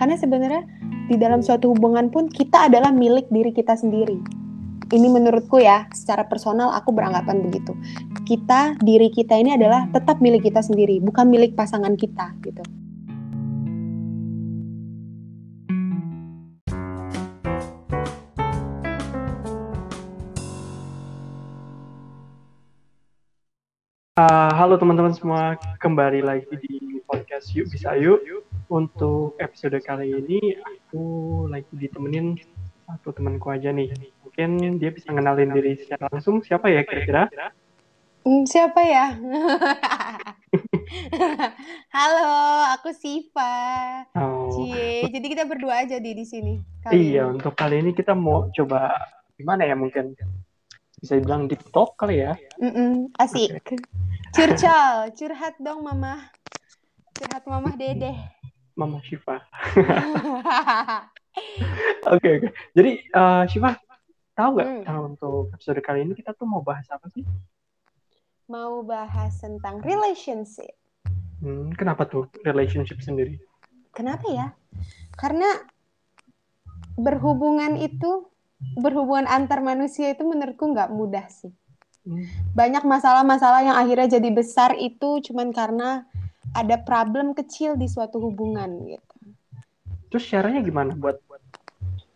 Karena sebenarnya di dalam suatu hubungan pun kita adalah milik diri kita sendiri. Ini menurutku ya, secara personal aku beranggapan begitu. Kita, diri kita ini adalah tetap milik kita sendiri, bukan milik pasangan kita gitu. Uh, halo teman-teman semua, kembali lagi di podcast Yuk Bisa Yuk. Untuk episode kali ini, aku lagi ditemenin satu temanku aja nih. Mungkin dia bisa ngenalin diri secara langsung. Siapa ya kira-kira? Hmm, siapa ya? halo, aku Siva. Oh. Cie, jadi kita berdua aja di di sini. iya, ini. untuk kali ini kita mau coba gimana ya mungkin bisa dibilang deep talk kali ya. Mm -mm, asik. Okay. Curcol, curhat dong mama. Curhat mama dede. Mama Shiva. Oke oke. Jadi uh, Shiva, tahu nggak hmm. uh, untuk episode kali ini kita tuh mau bahas apa sih? Mau bahas tentang relationship. Hmm, kenapa tuh relationship sendiri? Kenapa ya? Karena berhubungan itu berhubungan antar manusia itu menurutku nggak mudah sih. Hmm. Banyak masalah-masalah yang akhirnya jadi besar itu cuman karena ada problem kecil di suatu hubungan gitu. Terus caranya gimana buat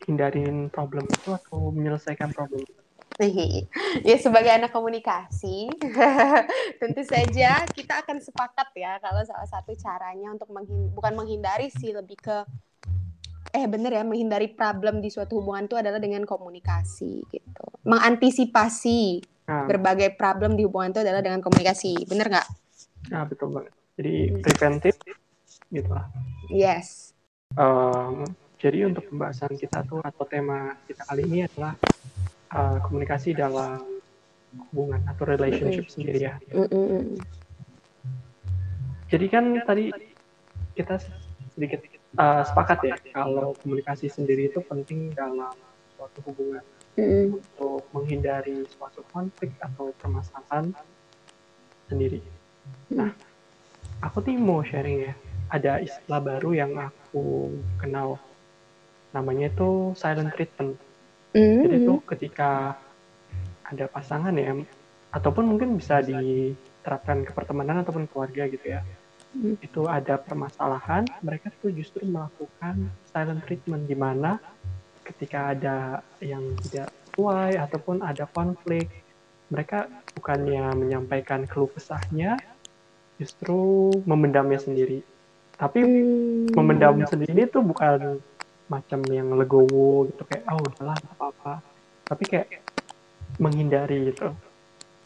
hindarin problem itu atau menyelesaikan problem itu? ya sebagai anak komunikasi tentu saja kita akan sepakat ya kalau salah satu caranya untuk menghin bukan menghindari sih lebih ke eh bener ya menghindari problem di suatu hubungan itu adalah dengan komunikasi gitu mengantisipasi hmm. berbagai problem di hubungan itu adalah dengan komunikasi bener nggak? Ah betul banget jadi preventif gitu lah. Yes. Um, jadi untuk pembahasan kita tuh atau tema kita kali ini adalah uh, komunikasi dalam hubungan atau relationship mm -hmm. sendiri ya. Mm -hmm. Jadi kan tadi kita sedikit uh, sepakat ya kalau komunikasi sendiri itu penting dalam suatu hubungan mm -hmm. untuk menghindari suatu konflik atau permasalahan sendiri. Nah, aku tuh mau sharing ya ada istilah baru yang aku kenal namanya itu silent treatment mm-hmm. jadi itu ketika ada pasangan ya ataupun mungkin bisa diterapkan ke pertemanan ataupun keluarga gitu ya mm. itu ada permasalahan mereka tuh justru melakukan silent treatment di mana ketika ada yang tidak sesuai ataupun ada konflik mereka bukannya menyampaikan keluh kesahnya justru memendamnya sendiri. Tapi hmm. memendam sendiri itu bukan macam yang legowo gitu kayak oh udahlah apa-apa. Tapi kayak menghindari gitu.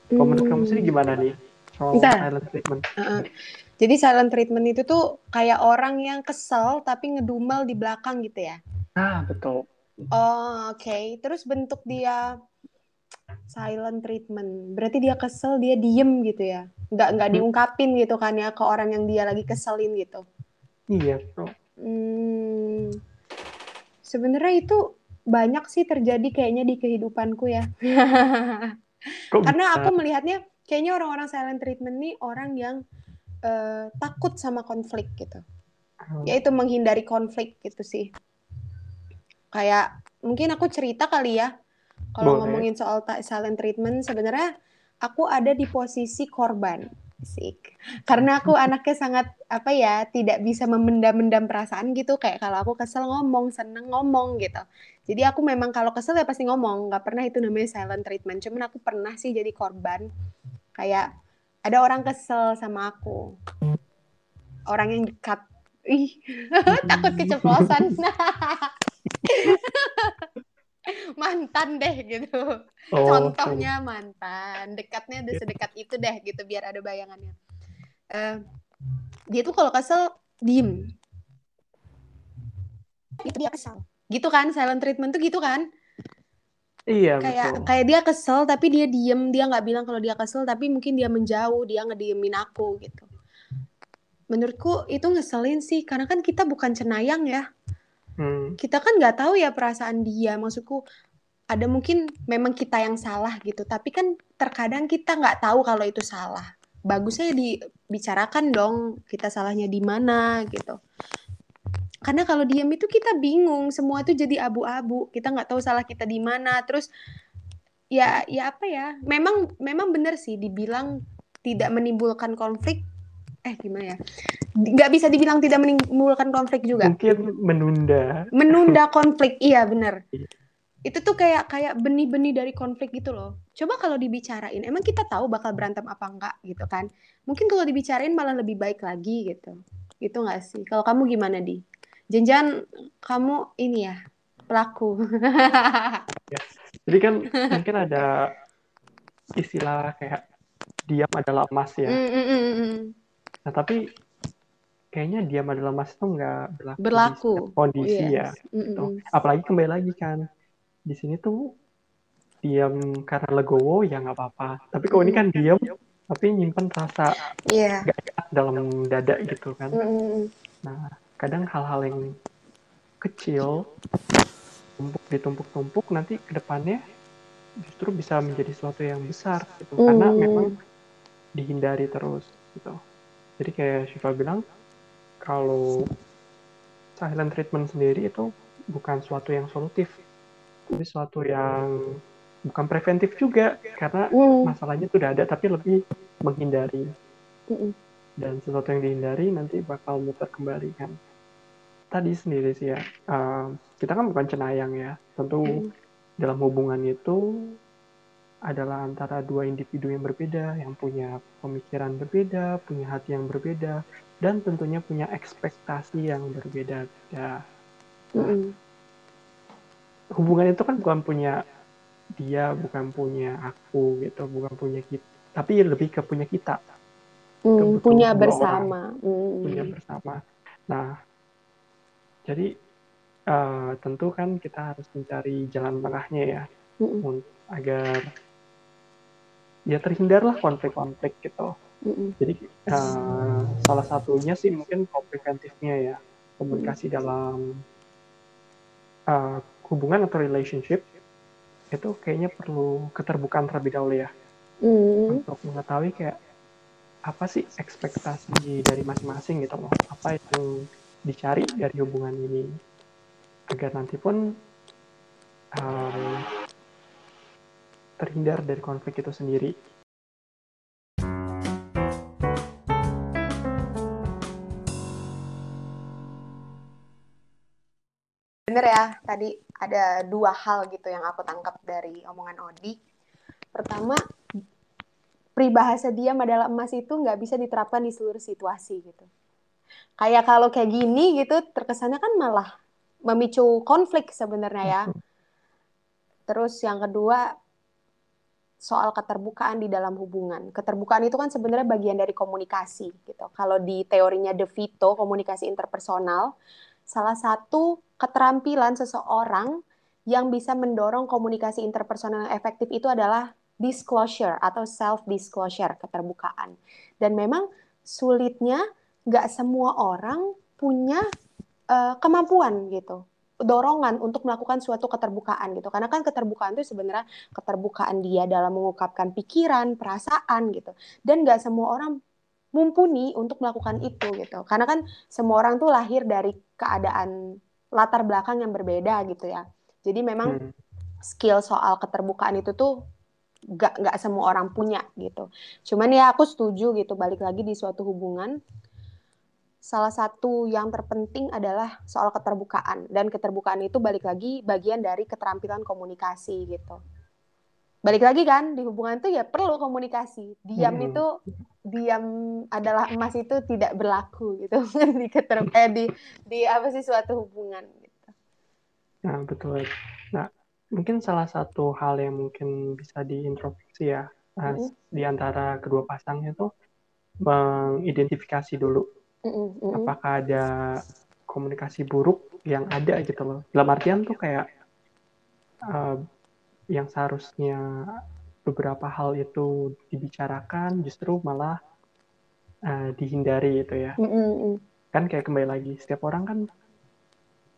Kalau hmm. menurut kamu sendiri gimana nih soal silent treatment? -uh. Jadi silent treatment itu tuh kayak orang yang kesel tapi ngedumel di belakang gitu ya? Ah betul. Oh oke. Okay. Terus bentuk dia silent treatment. Berarti dia kesel, dia diem gitu ya? nggak nggak hmm. diungkapin gitu kan ya ke orang yang dia lagi keselin gitu iya bro hmm, sebenarnya itu banyak sih terjadi kayaknya di kehidupanku ya karena aku melihatnya kayaknya orang-orang silent treatment nih orang yang uh, takut sama konflik gitu hmm. yaitu menghindari konflik gitu sih kayak mungkin aku cerita kali ya kalau ngomongin soal silent treatment sebenarnya aku ada di posisi korban. Sik. Karena aku anaknya sangat apa ya, tidak bisa memendam-mendam perasaan gitu. Kayak kalau aku kesel ngomong, seneng ngomong gitu. Jadi aku memang kalau kesel ya pasti ngomong. Gak pernah itu namanya silent treatment. Cuman aku pernah sih jadi korban. Kayak ada orang kesel sama aku. Orang yang dekat. Ih, takut keceplosan. Mantan deh gitu. Oh, Contohnya mantan, dekatnya udah sedekat itu deh gitu biar ada bayangannya. Uh, dia tuh kalau kesel diem. Itu dia kesel. Gitu kan silent treatment tuh gitu kan? Iya kayak betul. kayak dia kesel tapi dia diem dia nggak bilang kalau dia kesel tapi mungkin dia menjauh dia ngediemin aku gitu menurutku itu ngeselin sih karena kan kita bukan cenayang ya Hmm. Kita kan nggak tahu ya perasaan dia. Maksudku ada mungkin memang kita yang salah gitu. Tapi kan terkadang kita nggak tahu kalau itu salah. Bagusnya dibicarakan dong kita salahnya di mana gitu. karena kalau diam itu kita bingung semua itu jadi abu-abu kita nggak tahu salah kita di mana terus ya ya apa ya memang memang benar sih dibilang tidak menimbulkan konflik eh gimana ya nggak bisa dibilang tidak menimbulkan konflik juga mungkin menunda menunda konflik iya benar iya. itu tuh kayak kayak benih-benih dari konflik gitu loh coba kalau dibicarain emang kita tahu bakal berantem apa enggak gitu kan mungkin kalau dibicarain malah lebih baik lagi gitu gitu nggak sih kalau kamu gimana di Janjian kamu ini ya pelaku. ya. Jadi kan mungkin ada istilah kayak diam adalah emas ya. Mm, mm, mm, mm. Nah tapi kayaknya diam adalah emas itu nggak berlaku, berlaku. Di kondisi yes. ya. Mm, mm, mm. Apalagi kembali lagi kan di sini tuh diam karena legowo ya nggak apa-apa. Tapi kalau mm. ini kan diam tapi nyimpen rasa yeah. gak dalam dada gitu kan. Mm, mm. Nah kadang hal-hal yang kecil tumpuk ditumpuk-tumpuk nanti ke depannya justru bisa menjadi sesuatu yang besar gitu mm. karena memang dihindari terus gitu jadi kayak Shiva bilang kalau silent treatment sendiri itu bukan suatu yang solutif tapi suatu yang bukan preventif juga karena mm. masalahnya sudah ada tapi lebih menghindari mm. dan sesuatu yang dihindari nanti bakal muter kembali kan tadi sendiri sih ya uh, kita kan bukan cenayang ya tentu hmm. dalam hubungan itu adalah antara dua individu yang berbeda yang punya pemikiran berbeda punya hati yang berbeda dan tentunya punya ekspektasi yang berbeda ya nah, hmm. hubungan itu kan bukan punya dia bukan punya aku gitu bukan punya kita tapi lebih ke punya kita. Hmm, punya bersama. hmm. punya bersama. Nah jadi uh, tentu kan kita harus mencari jalan tengahnya ya mm agar ya terhindarlah konflik-konflik gitu. Mm Jadi uh, salah satunya sih mungkin preventifnya ya komunikasi mm dalam uh, hubungan atau relationship itu kayaknya perlu keterbukaan terlebih dahulu ya. Mm untuk mengetahui kayak apa sih ekspektasi dari masing-masing gitu loh. Apa yang dicari dari hubungan ini. Agar nanti pun um, terhindar dari konflik itu sendiri. Bener ya, tadi ada dua hal gitu yang aku tangkap dari omongan Odi. Pertama, peribahasa diam adalah emas itu nggak bisa diterapkan di seluruh situasi gitu kayak kalau kayak gini gitu terkesannya kan malah memicu konflik sebenarnya ya. Terus yang kedua soal keterbukaan di dalam hubungan. Keterbukaan itu kan sebenarnya bagian dari komunikasi gitu. Kalau di teorinya De Vito, komunikasi interpersonal, salah satu keterampilan seseorang yang bisa mendorong komunikasi interpersonal yang efektif itu adalah disclosure atau self disclosure, keterbukaan. Dan memang sulitnya nggak semua orang punya uh, kemampuan gitu dorongan untuk melakukan suatu keterbukaan gitu. Karena kan keterbukaan itu sebenarnya keterbukaan dia dalam mengungkapkan pikiran perasaan gitu. Dan nggak semua orang mumpuni untuk melakukan itu gitu. Karena kan semua orang tuh lahir dari keadaan latar belakang yang berbeda gitu ya. Jadi memang hmm. skill soal keterbukaan itu tuh nggak nggak semua orang punya gitu. Cuman ya aku setuju gitu balik lagi di suatu hubungan salah satu yang terpenting adalah soal keterbukaan. Dan keterbukaan itu balik lagi bagian dari keterampilan komunikasi gitu. Balik lagi kan di hubungan itu ya perlu komunikasi. Diam hmm. itu diam adalah emas itu tidak berlaku gitu. Di keter eh di di apa sih suatu hubungan gitu. Nah betul. Nah mungkin salah satu hal yang mungkin bisa diintrospeksi ya hmm. di antara kedua pasangnya tuh mengidentifikasi dulu mm Apakah ada komunikasi buruk yang ada gitu loh. Dalam artian tuh kayak uh, yang seharusnya beberapa hal itu dibicarakan justru malah uh, dihindari itu ya. Mm-hmm. Kan kayak kembali lagi setiap orang kan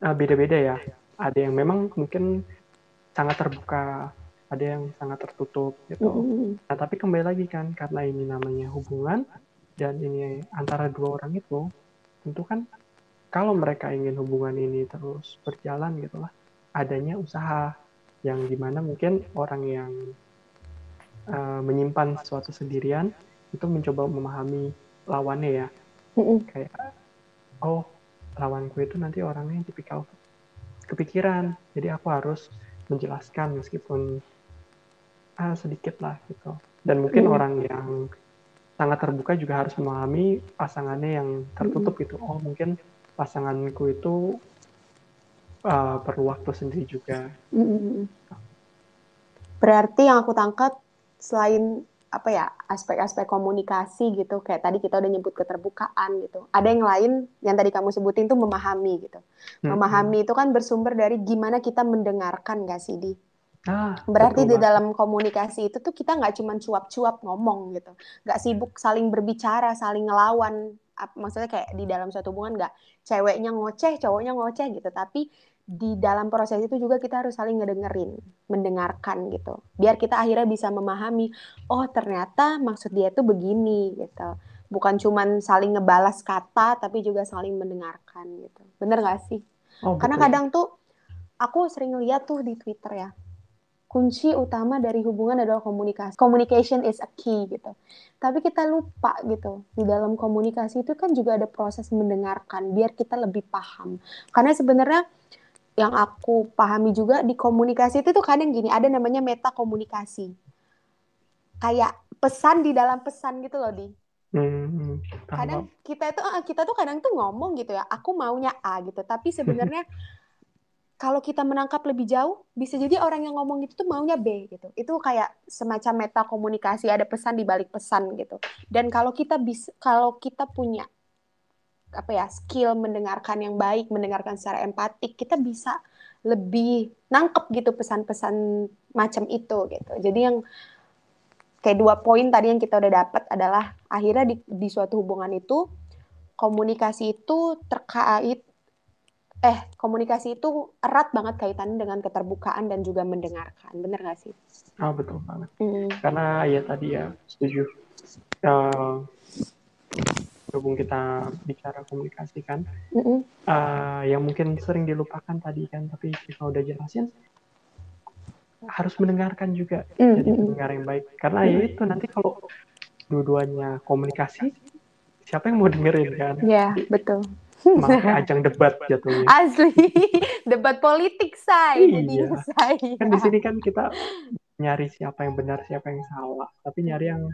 uh, beda-beda ya. Ada yang memang mungkin sangat terbuka, ada yang sangat tertutup gitu. Mm-hmm. Nah tapi kembali lagi kan karena ini namanya hubungan dan ini antara dua orang itu tentu kan kalau mereka ingin hubungan ini terus berjalan gitu lah adanya usaha yang di mana mungkin orang yang uh, menyimpan sesuatu sendirian itu mencoba memahami lawannya ya. Kayak oh lawanku itu nanti orangnya tipikal kepikiran jadi aku harus menjelaskan meskipun ah, sedikit lah gitu. Dan mungkin mm. orang yang sangat terbuka juga harus memahami pasangannya yang tertutup mm. gitu oh mungkin pasanganku itu uh, perlu waktu sendiri juga mm. berarti yang aku tangkap selain apa ya aspek-aspek komunikasi gitu kayak tadi kita udah nyebut keterbukaan gitu ada yang lain yang tadi kamu sebutin tuh memahami gitu hmm. memahami itu kan bersumber dari gimana kita mendengarkan gak sih di ah, berarti di dalam komunikasi itu tuh kita nggak cuma cuap-cuap ngomong gitu nggak sibuk saling berbicara saling ngelawan maksudnya kayak di dalam suatu hubungan nggak ceweknya ngoceh cowoknya ngoceh gitu tapi di dalam proses itu juga kita harus saling ngedengerin, mendengarkan gitu. Biar kita akhirnya bisa memahami, oh ternyata maksud dia itu begini gitu. Bukan cuman saling ngebalas kata, tapi juga saling mendengarkan gitu. Bener gak sih? Oh, Karena kadang tuh aku sering lihat tuh di Twitter ya, kunci utama dari hubungan adalah komunikasi. Communication is a key gitu. Tapi kita lupa gitu. Di dalam komunikasi itu kan juga ada proses mendengarkan biar kita lebih paham. Karena sebenarnya yang aku pahami juga di komunikasi itu tuh kadang gini, ada namanya meta komunikasi. Kayak pesan di dalam pesan gitu loh, Di. Hmm, kadang kita itu eh, kita tuh kadang tuh ngomong gitu ya, aku maunya A gitu, tapi sebenarnya kalau kita menangkap lebih jauh, bisa jadi orang yang ngomong itu tuh maunya B gitu. Itu kayak semacam meta komunikasi, ada pesan di balik pesan gitu. Dan kalau kita bisa kalau kita punya apa ya skill mendengarkan yang baik, mendengarkan secara empatik, kita bisa lebih nangkep gitu pesan-pesan macam itu gitu. Jadi yang kayak dua poin tadi yang kita udah dapat adalah akhirnya di, di suatu hubungan itu komunikasi itu terkait eh komunikasi itu erat banget kaitannya dengan keterbukaan dan juga mendengarkan. Bener gak sih? Oh betul banget. Mm. Karena ya tadi ya setuju. Uh, berhubung kita bicara komunikasi kan, mm-hmm. uh, yang mungkin sering dilupakan tadi kan, tapi kita udah jelasin harus mendengarkan juga, mm-hmm. jadi pendengar yang baik. Karena ya itu nanti kalau dua-duanya komunikasi, siapa yang mau dengerin kan? Iya yeah, betul. Makanya ajang debat jatuhnya. Asli, debat politik saya. Iya. Saya. Kan di sini kan kita nyari siapa yang benar, siapa yang salah, tapi nyari yang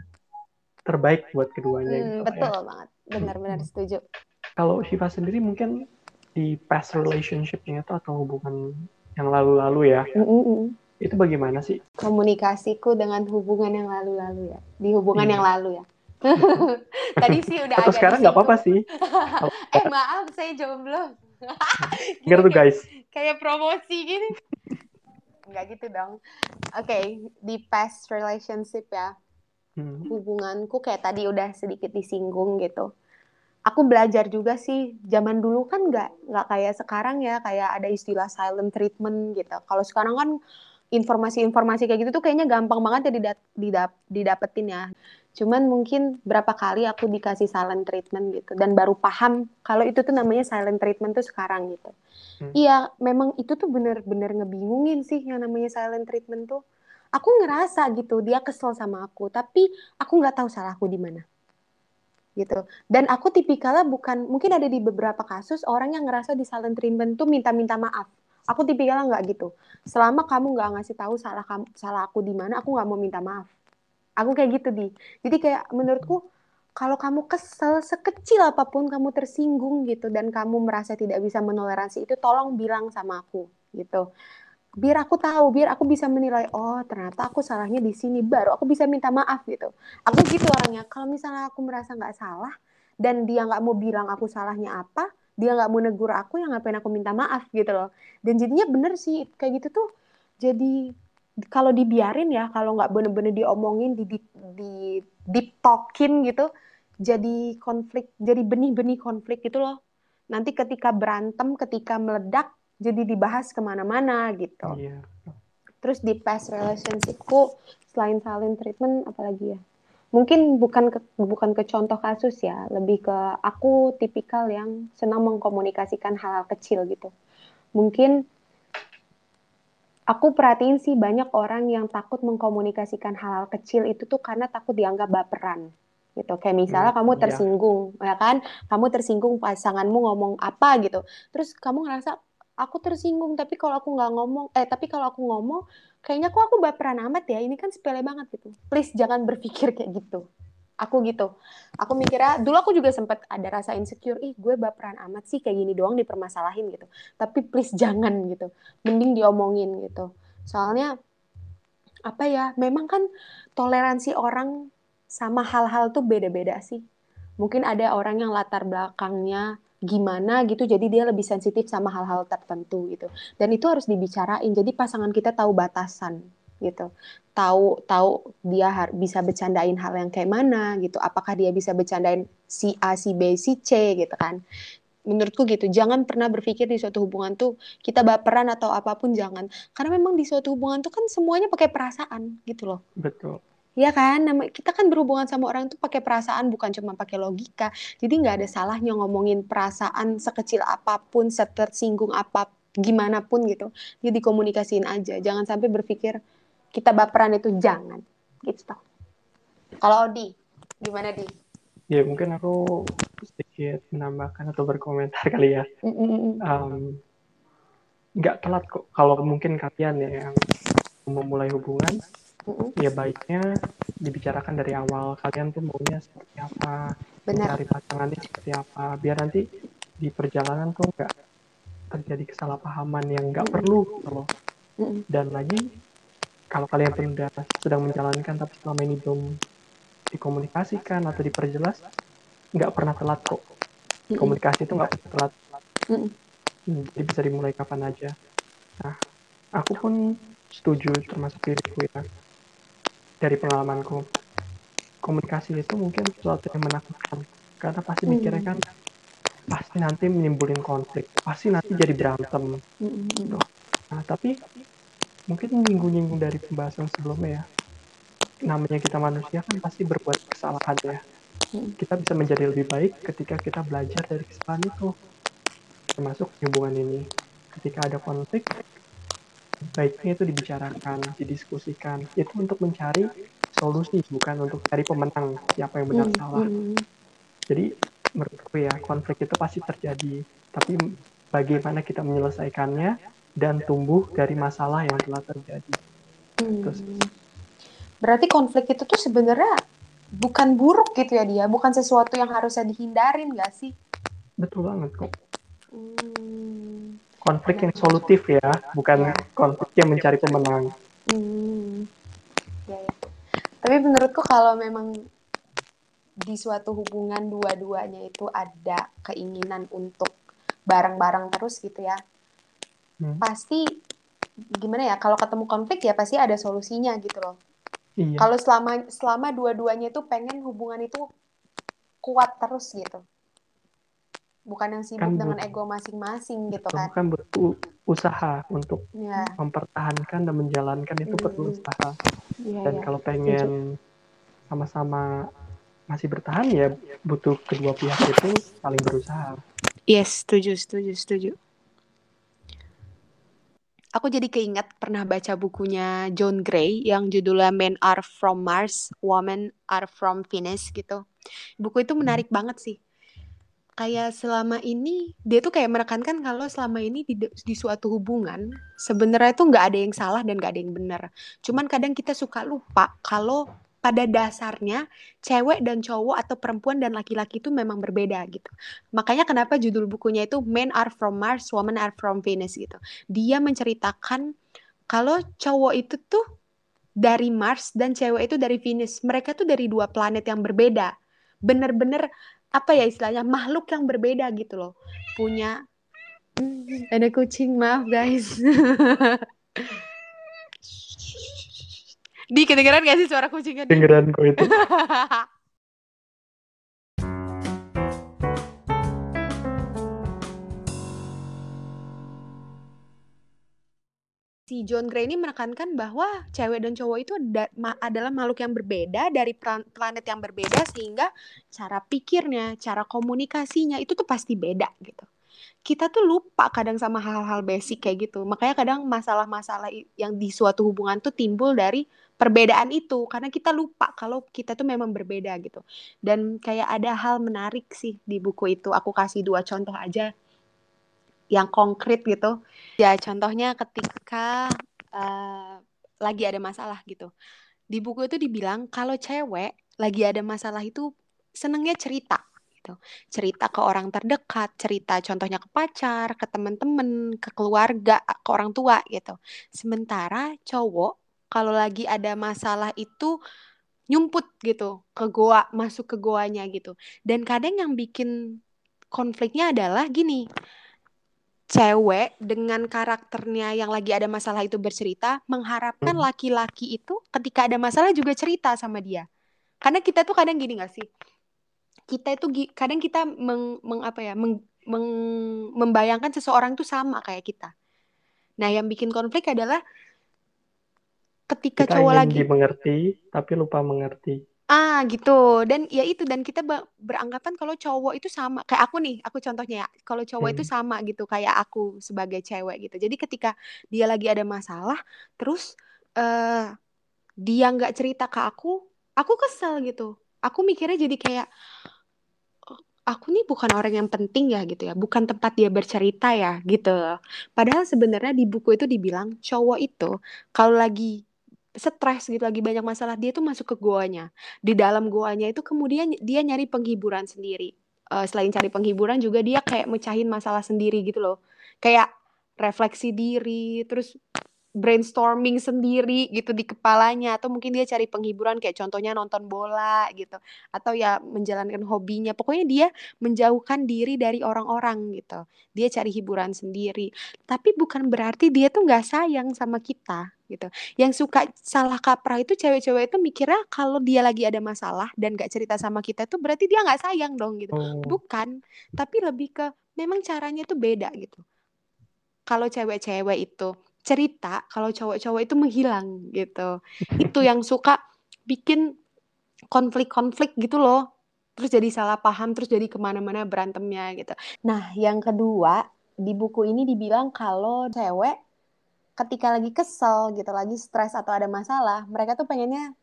terbaik buat keduanya. Hmm, gitu, betul ya. banget benar-benar setuju kalau Shiva sendiri mungkin di past relationship-nya itu atau hubungan yang lalu-lalu ya mm -mm. itu bagaimana sih komunikasiku dengan hubungan yang lalu-lalu ya di hubungan hmm. yang lalu ya tadi sih udah atau sekarang nggak apa-apa sih? Eh maaf saya jomblo. Nggak tuh guys. kayak promosi gini. Nggak gitu dong. Oke okay, di past relationship ya. Hmm. hubunganku kayak tadi udah sedikit disinggung gitu. Aku belajar juga sih zaman dulu kan nggak nggak kayak sekarang ya kayak ada istilah silent treatment gitu. Kalau sekarang kan informasi-informasi kayak gitu tuh kayaknya gampang banget ya didap, didap, didapetin ya cuman mungkin berapa kali aku dikasih silent treatment gitu dan baru paham kalau itu tuh namanya silent treatment tuh sekarang gitu. Hmm. iya memang itu tuh bener-bener ngebingungin sih yang namanya silent treatment tuh. Aku ngerasa gitu dia kesel sama aku tapi aku nggak tahu salahku di mana. Gitu. Dan aku tipikalnya bukan mungkin ada di beberapa kasus orang yang ngerasa di silent treatment tuh minta-minta maaf. Aku tipikalnya nggak gitu. Selama kamu nggak ngasih tahu salah kamu salah aku di mana aku nggak mau minta maaf aku kayak gitu di jadi kayak menurutku kalau kamu kesel sekecil apa pun kamu tersinggung gitu dan kamu merasa tidak bisa menoleransi itu tolong bilang sama aku gitu biar aku tahu, biar aku bisa menilai, oh ternyata aku salahnya di sini, baru aku bisa minta maaf gitu. Aku gitu orangnya. Kalau misalnya aku merasa nggak salah dan dia nggak mau bilang aku salahnya apa, dia nggak mau negur aku, yang ngapain aku minta maaf gitu loh. Dan jadinya bener sih kayak gitu tuh. Jadi kalau dibiarin ya, kalau nggak bener-bener diomongin, di di, di deep talkin gitu, jadi konflik, jadi benih-benih konflik gitu loh. Nanti ketika berantem, ketika meledak, jadi dibahas ke mana-mana gitu. Iya. Terus di past relationshipku selain silent treatment apalagi ya? mungkin bukan ke, bukan ke contoh kasus ya, lebih ke aku tipikal yang senang mengkomunikasikan hal-hal kecil gitu. Mungkin aku perhatiin sih banyak orang yang takut mengkomunikasikan hal-hal kecil itu tuh karena takut dianggap baperan gitu. Kayak misalnya hmm, kamu iya. tersinggung, ya. ya kan? Kamu tersinggung pasanganmu ngomong apa gitu. Terus kamu ngerasa aku tersinggung, tapi kalau aku nggak ngomong, eh tapi kalau aku ngomong, kayaknya kok aku baperan amat ya. Ini kan sepele banget gitu. Please jangan berpikir kayak gitu. Aku gitu. Aku mikirnya, dulu aku juga sempat ada rasa insecure, ih gue baperan amat sih kayak gini doang dipermasalahin gitu. Tapi please jangan gitu. Mending diomongin gitu. Soalnya apa ya, memang kan toleransi orang sama hal-hal tuh beda-beda sih. Mungkin ada orang yang latar belakangnya gimana gitu jadi dia lebih sensitif sama hal-hal tertentu gitu dan itu harus dibicarain jadi pasangan kita tahu batasan gitu. Tahu tahu dia bisa bercandain hal yang kayak mana gitu. Apakah dia bisa bercandain si A si B si C gitu kan. Menurutku gitu jangan pernah berpikir di suatu hubungan tuh kita baperan atau apa pun jangan. Karena memang di suatu hubungan tuh kan semuanya pakai perasaan gitu loh. Betul. Iya kan, kita kan berhubungan sama orang tuh pakai perasaan bukan cuma pakai logika. Jadi nggak ada salahnya ngomongin perasaan sekecil apa pun, setersinggung apa, gimana pun gitu. Jadi dikomunikasiin aja. Jangan sampai berpikir kita baperan itu jangan. Gitu. Kalau Odi, gimana di? Ya mungkin aku sedikit menambahkan atau berkomentar kali ya. Um, nggak telat kok. Kalau mungkin kalian ya yang memulai hubungan, ya baiknya dibicarakan dari awal kalian tuh maunya seperti apa Benar. cari pasangannya seperti apa biar nanti di perjalanan tuh nggak terjadi kesalahpahaman yang nggak perlu gitu loh dan lagi kalau kalian sudah sedang menjalankan tapi selama ini belum dikomunikasikan atau diperjelas nggak pernah telat kok. Komunikasi itu nggak pernah telat. Hmm, jadi bisa dimulai kapan aja. Nah aku pun setuju termasuk diriku ya. Dari pengalamanku komunikasi itu mungkin sesuatu yang menakutkan. Karena pasti mikirnya kan pasti nanti menimbulkan konflik. Pasti nanti jadi berantem. Nah tapi mungkin nyinggung-nyinggung dari pembahasan sebelumnya ya namanya kita manusia kan pasti berbuat kesalahan ya hmm. kita bisa menjadi lebih baik ketika kita belajar dari kesalahan itu termasuk hubungan ini ketika ada konflik baiknya itu dibicarakan, didiskusikan. Itu untuk mencari solusi, bukan untuk cari pemenang siapa yang benar hmm, salah. Hmm. Jadi menurutku ya konflik itu pasti terjadi, tapi bagaimana kita menyelesaikannya dan tumbuh dari masalah yang telah terjadi. Hmm. Terus, Berarti konflik itu tuh sebenarnya bukan buruk gitu ya dia, bukan sesuatu yang harusnya dihindarin gak sih? Betul banget kok. Hmm konflik yang solutif ya, bukan ya. konflik yang mencari pemenang. Hmm. Ya, ya. Tapi menurutku kalau memang di suatu hubungan dua-duanya itu ada keinginan untuk bareng-bareng terus gitu ya, hmm. pasti gimana ya? Kalau ketemu konflik ya pasti ada solusinya gitu loh. Iya. Kalau selama selama dua-duanya itu pengen hubungan itu kuat terus gitu bukan yang sibuk kan dengan ego masing-masing gitu kan kan butuh usaha untuk ya. mempertahankan dan menjalankan itu hmm. perlu usaha ya, dan ya. kalau pengen sama-sama masih bertahan ya butuh kedua pihak itu saling berusaha yes setuju setuju setuju aku jadi keinget pernah baca bukunya John Gray yang judulnya Men Are From Mars, Women Are From Venus gitu. Buku itu menarik hmm. banget sih kayak selama ini dia tuh kayak menekankan kalau selama ini di, di suatu hubungan sebenarnya tuh nggak ada yang salah dan nggak ada yang benar. Cuman kadang kita suka lupa kalau pada dasarnya cewek dan cowok atau perempuan dan laki-laki itu memang berbeda gitu. Makanya kenapa judul bukunya itu Men Are From Mars, Women Are From Venus gitu. Dia menceritakan kalau cowok itu tuh dari Mars dan cewek itu dari Venus. Mereka tuh dari dua planet yang berbeda. Bener-bener apa ya istilahnya makhluk yang berbeda gitu loh punya hmm, ada kucing maaf guys di kedengeran gak sih suara kucingnya kedengeran kok itu si John Gray ini menekankan bahwa cewek dan cowok itu da adalah makhluk yang berbeda dari planet yang berbeda sehingga cara pikirnya, cara komunikasinya itu tuh pasti beda gitu. Kita tuh lupa kadang sama hal-hal basic kayak gitu. Makanya kadang masalah-masalah yang di suatu hubungan tuh timbul dari perbedaan itu karena kita lupa kalau kita tuh memang berbeda gitu. Dan kayak ada hal menarik sih di buku itu. Aku kasih dua contoh aja yang konkret gitu. Ya contohnya ketika uh, lagi ada masalah gitu. Di buku itu dibilang kalau cewek lagi ada masalah itu senengnya cerita gitu. Cerita ke orang terdekat, cerita contohnya ke pacar, ke teman-teman, ke keluarga, ke orang tua gitu. Sementara cowok kalau lagi ada masalah itu nyumput gitu ke goa, masuk ke goanya gitu. Dan kadang yang bikin konfliknya adalah gini cewek dengan karakternya yang lagi ada masalah itu bercerita mengharapkan hmm. laki-laki itu ketika ada masalah juga cerita sama dia karena kita tuh kadang gini gak sih kita itu kadang kita meng, meng apa ya meng, meng, membayangkan seseorang tuh sama kayak kita nah yang bikin konflik adalah ketika kita cowok ingin lagi dimengerti tapi lupa mengerti. Ah gitu. Dan ya itu dan kita beranggapan kalau cowok itu sama. Kayak aku nih aku contohnya ya. Kalau cowok hmm. itu sama gitu kayak aku sebagai cewek gitu. Jadi ketika dia lagi ada masalah terus uh, dia nggak cerita ke aku aku kesel gitu. Aku mikirnya jadi kayak oh, aku nih bukan orang yang penting ya gitu ya. Bukan tempat dia bercerita ya gitu. Padahal sebenarnya di buku itu dibilang cowok itu kalau lagi stres gitu lagi banyak masalah dia tuh masuk ke goanya. Di dalam goanya itu kemudian dia nyari penghiburan sendiri. Uh, selain cari penghiburan juga dia kayak mecahin masalah sendiri gitu loh. Kayak refleksi diri terus brainstorming sendiri gitu di kepalanya. Atau mungkin dia cari penghiburan kayak contohnya nonton bola gitu. Atau ya menjalankan hobinya. Pokoknya dia menjauhkan diri dari orang-orang gitu. Dia cari hiburan sendiri. Tapi bukan berarti dia tuh nggak sayang sama kita gitu. Yang suka salah kaprah itu cewek-cewek itu mikirnya kalau dia lagi ada masalah dan gak cerita sama kita tuh berarti dia nggak sayang dong gitu. Oh. bukan tapi lebih ke memang caranya tuh beda gitu. Kalau cewek-cewek itu cerita kalau cowok-cowok itu menghilang gitu. Itu yang suka bikin konflik-konflik gitu loh. Terus jadi salah paham terus jadi ke mana-mana berantemnya gitu. Nah yang kedua di buku ini dibilang kalau cewek ketika lagi kesel gitu lagi stres atau ada masalah mereka tuh pengennya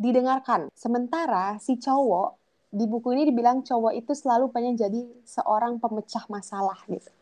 didengarkan sementara si cowok di buku ini dibilang cowok itu selalu pengen jadi seorang pemecah masalah gitu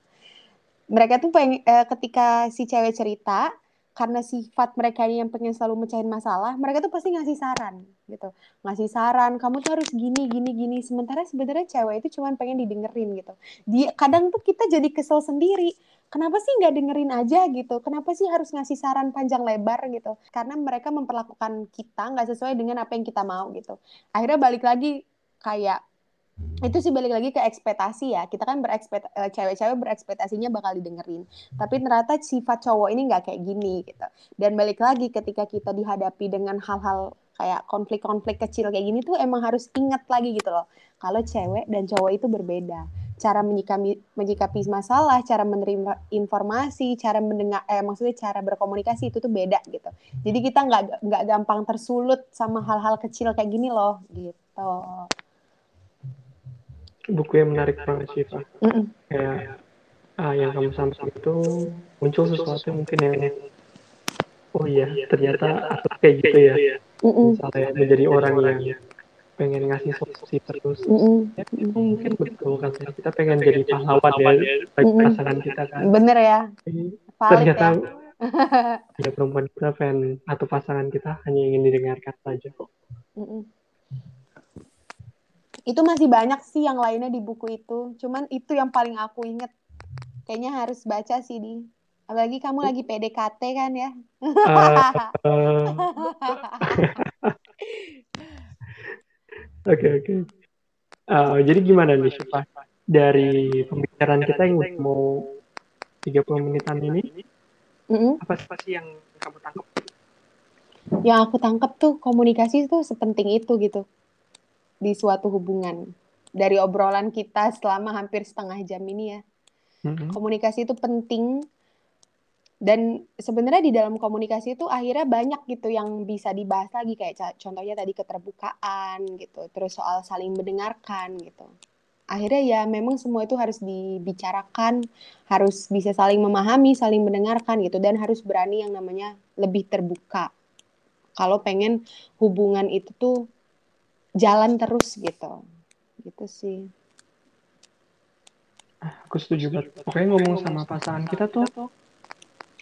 mereka tuh pengen uh, ketika si cewek cerita karena sifat mereka yang pengen selalu mecahin masalah, mereka tuh pasti ngasih saran gitu. Ngasih saran, kamu tuh harus gini gini gini. Sementara sebenarnya cewek itu cuma pengen didengerin gitu. Dia kadang tuh kita jadi kesel sendiri. Kenapa sih nggak dengerin aja gitu? Kenapa sih harus ngasih saran panjang lebar gitu? Karena mereka memperlakukan kita nggak sesuai dengan apa yang kita mau gitu. Akhirnya balik lagi kayak itu sih balik lagi ke ekspektasi ya. Kita kan berekspet uh, cewek-cewek berekspektasinya bakal didengerin. Tapi ternyata sifat cowok ini nggak kayak gini gitu. Dan balik lagi ketika kita dihadapi dengan hal-hal kayak konflik-konflik kecil kayak gini tuh emang harus ingat lagi gitu loh. Kalau cewek dan cowok itu berbeda cara menyikapi menyikapi masalah cara menerima informasi cara mendengar eh maksudnya cara berkomunikasi itu tuh beda gitu jadi kita nggak nggak gampang tersulut sama hal-hal kecil kayak gini loh gitu buku yang menarik banget sih pak mm -mm. kayak ah, yang kamu sampaikan itu muncul sesuatu yang mungkin yang oh iya ternyata aku kayak gitu ya mm -mm. misalnya menjadi orang yang pengen ngasih solusi terus. Mm -mm. Ya, itu mungkin betul kan kita pengen jadi pahlawan ya. bagi mm -mm. pasangan kita kan. Bener ya. Valid ternyata ya. ya perempuan kita pengen atau pasangan kita hanya ingin didengarkan saja kok. Mm -mm itu masih banyak sih yang lainnya di buku itu. Cuman itu yang paling aku inget. Kayaknya harus baca sih di apalagi kamu lagi PDKT kan ya oke oke. Uh, jadi gimana nih Syifa dari pembicaraan kita yang mau 30 menitan ini apa sih yang kamu tangkap? Yang aku tangkap tuh komunikasi tuh sepenting itu gitu. Di suatu hubungan. Dari obrolan kita selama hampir setengah jam ini ya. Mm-hmm. komunikasi itu penting dan sebenarnya di dalam komunikasi itu akhirnya banyak gitu yang bisa dibahas lagi kayak contohnya tadi keterbukaan gitu terus soal saling mendengarkan gitu. Akhirnya ya memang semua itu harus dibicarakan harus bisa saling memahami saling mendengarkan gitu dan harus berani yang namanya lebih terbuka. Kalau pengen hubungan itu tuh jalan terus gitu. Gitu sih. Ah, aku setuju banget. Pokoknya ngomong sama pasangan kita tuh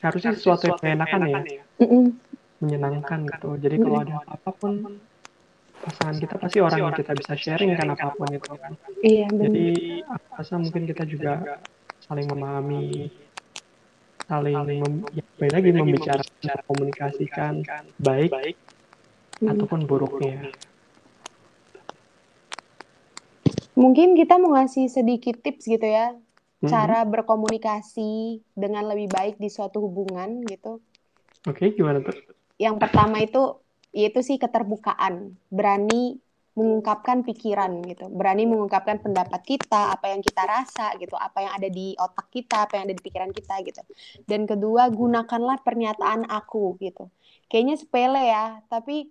harusnya sesuatu yang menyenangkan ya. menyenangkan gitu. Jadi kalau ada apa pun pasangan kita pasti orang yang kita bisa sharing kan apa pun itu kan. Iya jadi aku rasa mungkin kita juga saling memahami saling mem, ya, lagi membicarakan komunikasikan baik ataupun buruknya. Mungkin kita mau ngasih sedikit tips gitu ya hmm. cara berkomunikasi dengan lebih baik di suatu hubungan gitu. Oke, okay, gimana tuh? Yang pertama itu yaitu sih keterbukaan, berani mengungkapkan pikiran gitu, berani mengungkapkan pendapat kita, apa yang kita rasa gitu, apa yang ada di otak kita, apa yang ada di pikiran kita gitu. Dan kedua, gunakanlah pernyataan aku gitu. Kayaknya sepele ya, tapi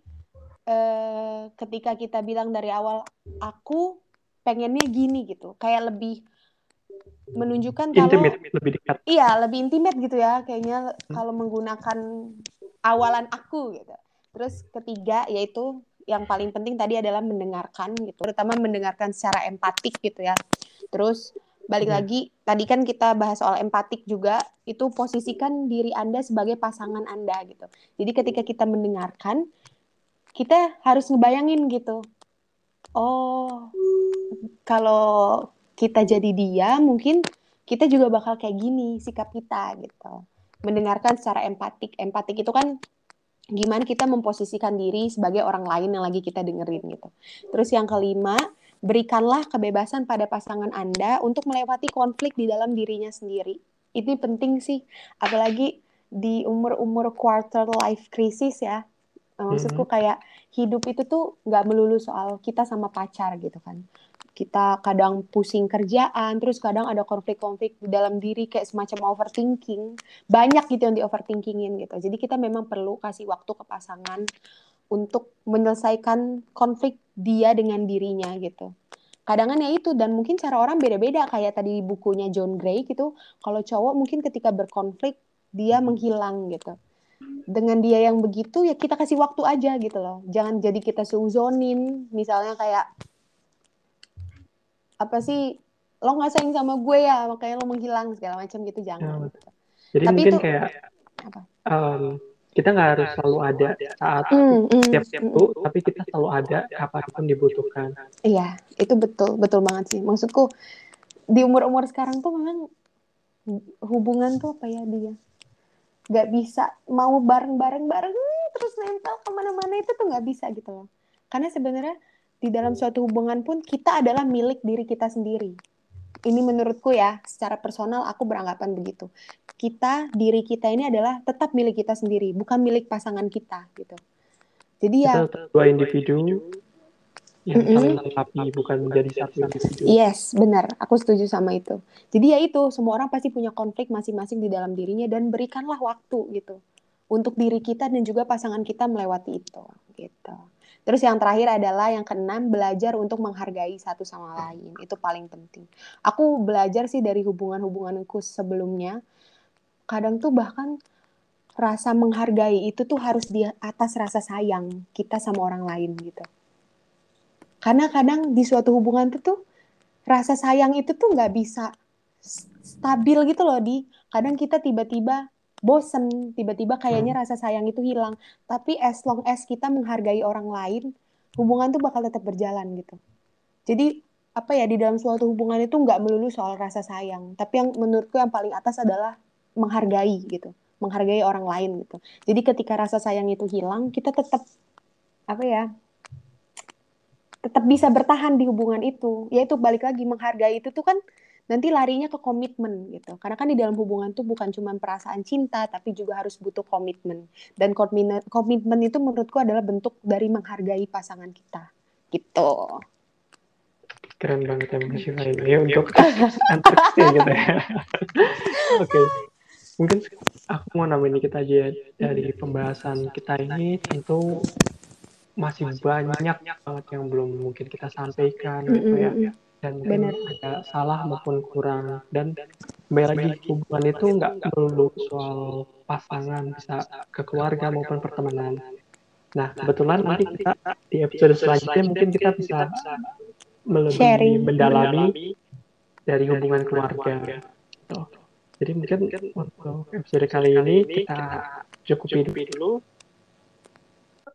eh, ketika kita bilang dari awal aku pengennya gini gitu, kayak lebih menunjukkan kalau intimate, lebih dekat. Iya, lebih intimate gitu ya kayaknya hmm. kalau menggunakan awalan aku gitu. Terus ketiga yaitu yang paling penting tadi adalah mendengarkan gitu, terutama mendengarkan secara empatik gitu ya. Terus balik hmm. lagi tadi kan kita bahas soal empatik juga itu posisikan diri Anda sebagai pasangan Anda gitu. Jadi ketika kita mendengarkan kita harus ngebayangin gitu. Oh, kalau kita jadi dia mungkin kita juga bakal kayak gini sikap kita gitu. Mendengarkan secara empatik. Empatik itu kan gimana kita memposisikan diri sebagai orang lain yang lagi kita dengerin gitu. Terus yang kelima berikanlah kebebasan pada pasangan anda untuk melewati konflik di dalam dirinya sendiri. Ini penting sih apalagi di umur-umur quarter life crisis ya. Maksudku mm-hmm. kayak hidup itu tuh nggak melulu soal kita sama pacar gitu kan kita kadang pusing kerjaan, terus kadang ada konflik-konflik di dalam diri kayak semacam overthinking. Banyak gitu yang di overthinkingin gitu. Jadi kita memang perlu kasih waktu ke pasangan untuk menyelesaikan konflik dia dengan dirinya gitu. Kadang ya itu dan mungkin cara orang beda-beda kayak tadi bukunya John Gray gitu. Kalau cowok mungkin ketika berkonflik dia menghilang gitu. Dengan dia yang begitu ya kita kasih waktu aja gitu loh. Jangan jadi kita seuzonin misalnya kayak apa sih lo nggak sayang sama gue ya makanya lo menghilang segala macam gitu jangan. Ya, Jadi Tapi mungkin itu, kayak apa? Um, kita nggak harus selalu ada saat mm, mm, tiap tiap mm, mm, tapi kita selalu ada kapan pun dibutuhkan. Iya, itu betul betul banget sih. Maksudku di umur umur sekarang tuh memang hubungan tuh apa ya dia nggak bisa mau bareng bareng bareng terus nempel ke mana-mana itu tuh nggak bisa gitu loh. Karena sebenarnya di dalam suatu hubungan pun kita adalah milik diri kita sendiri. Ini menurutku ya, secara personal aku beranggapan begitu. Kita, diri kita ini adalah tetap milik kita sendiri, bukan milik pasangan kita gitu. Jadi ya dua individu yang saling melengkapi, bukan menjadi satu individu. Yes, benar. Aku setuju sama itu. Jadi ya itu, semua orang pasti punya konflik masing-masing di dalam dirinya dan berikanlah waktu gitu untuk diri kita dan juga pasangan kita melewati itu gitu. Terus yang terakhir adalah yang keenam belajar untuk menghargai satu sama lain. Itu paling penting. Aku belajar sih dari hubungan-hubunganku sebelumnya. Kadang tuh bahkan rasa menghargai itu tuh harus di atas rasa sayang kita sama orang lain gitu. Karena kadang di suatu hubungan tuh tuh rasa sayang itu tuh nggak bisa stabil gitu loh di kadang kita tiba-tiba bosen tiba-tiba kayaknya hmm. rasa sayang itu hilang. Tapi as long as kita menghargai orang lain hubungan tuh bakal tetap berjalan gitu. Jadi apa ya di dalam suatu hubungan itu nggak melulu soal rasa sayang. Tapi yang menurutku yang paling atas adalah menghargai gitu. Menghargai orang lain gitu. Jadi ketika rasa sayang itu hilang kita tetap apa ya tetap bisa bertahan di hubungan itu. Yaitu balik lagi menghargai itu tuh kan nanti larinya ke komitmen gitu. Karena kan di dalam hubungan tuh bukan cuma perasaan cinta, tapi juga harus butuh komitmen. Dan komitmen, komitmen itu menurutku adalah bentuk dari menghargai pasangan kita. Gitu. Keren banget ya, Mbak Syifa ini ya untuk antriknya gitu ya. Oke. Okay. Mungkin aku mau nambahin dikit aja dari pembahasan kita ini tentu masih banyak banget yang belum mungkin kita sampaikan mm -hmm. gitu ya dan Benar. ada salah maupun kurang. Dan kembali lagi hubungan itu nggak perlu soal pasangan bisa ke keluarga maupun pertemanan. nah kebetulan nanti kita di episode selanjutnya mungkin kita bisa lebih mendalami dari hubungan keluarga. gitu. jadi mungkin untuk episode kali ini kita cukupi dulu.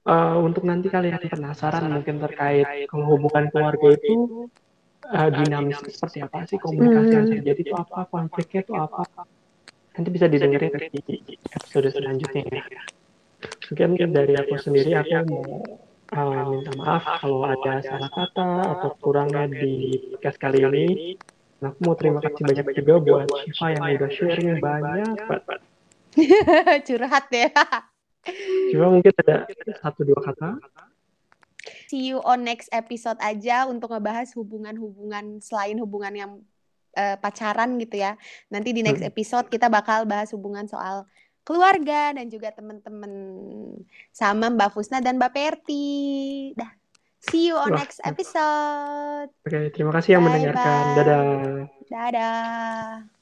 uh, untuk nanti kalian penasaran mungkin terkait kalau hubungan keluarga itu uh, dinamis seperti apa sih komunikasi yang terjadi? itu apa? Konfliknya itu apa? nanti bisa didengerin di episode selanjutnya ya. mungkin dari aku sendiri aku mau uh, minta maaf kalau ada salah kata atau kurangnya di podcast kali ini. nah, aku mau terima kasih banyak juga buat Shiva yang udah sharing banyak curhat ya. Coba mungkin ada satu dua kata see you on next episode aja untuk ngebahas hubungan-hubungan selain hubungan yang uh, pacaran gitu ya. Nanti di next hmm. episode kita bakal bahas hubungan soal keluarga dan juga teman-teman sama Mbak Fusna dan Mbak Perti. Dah. See you on Wah. next episode. Oke, terima kasih yang bye mendengarkan. Bye. Dadah. Dadah.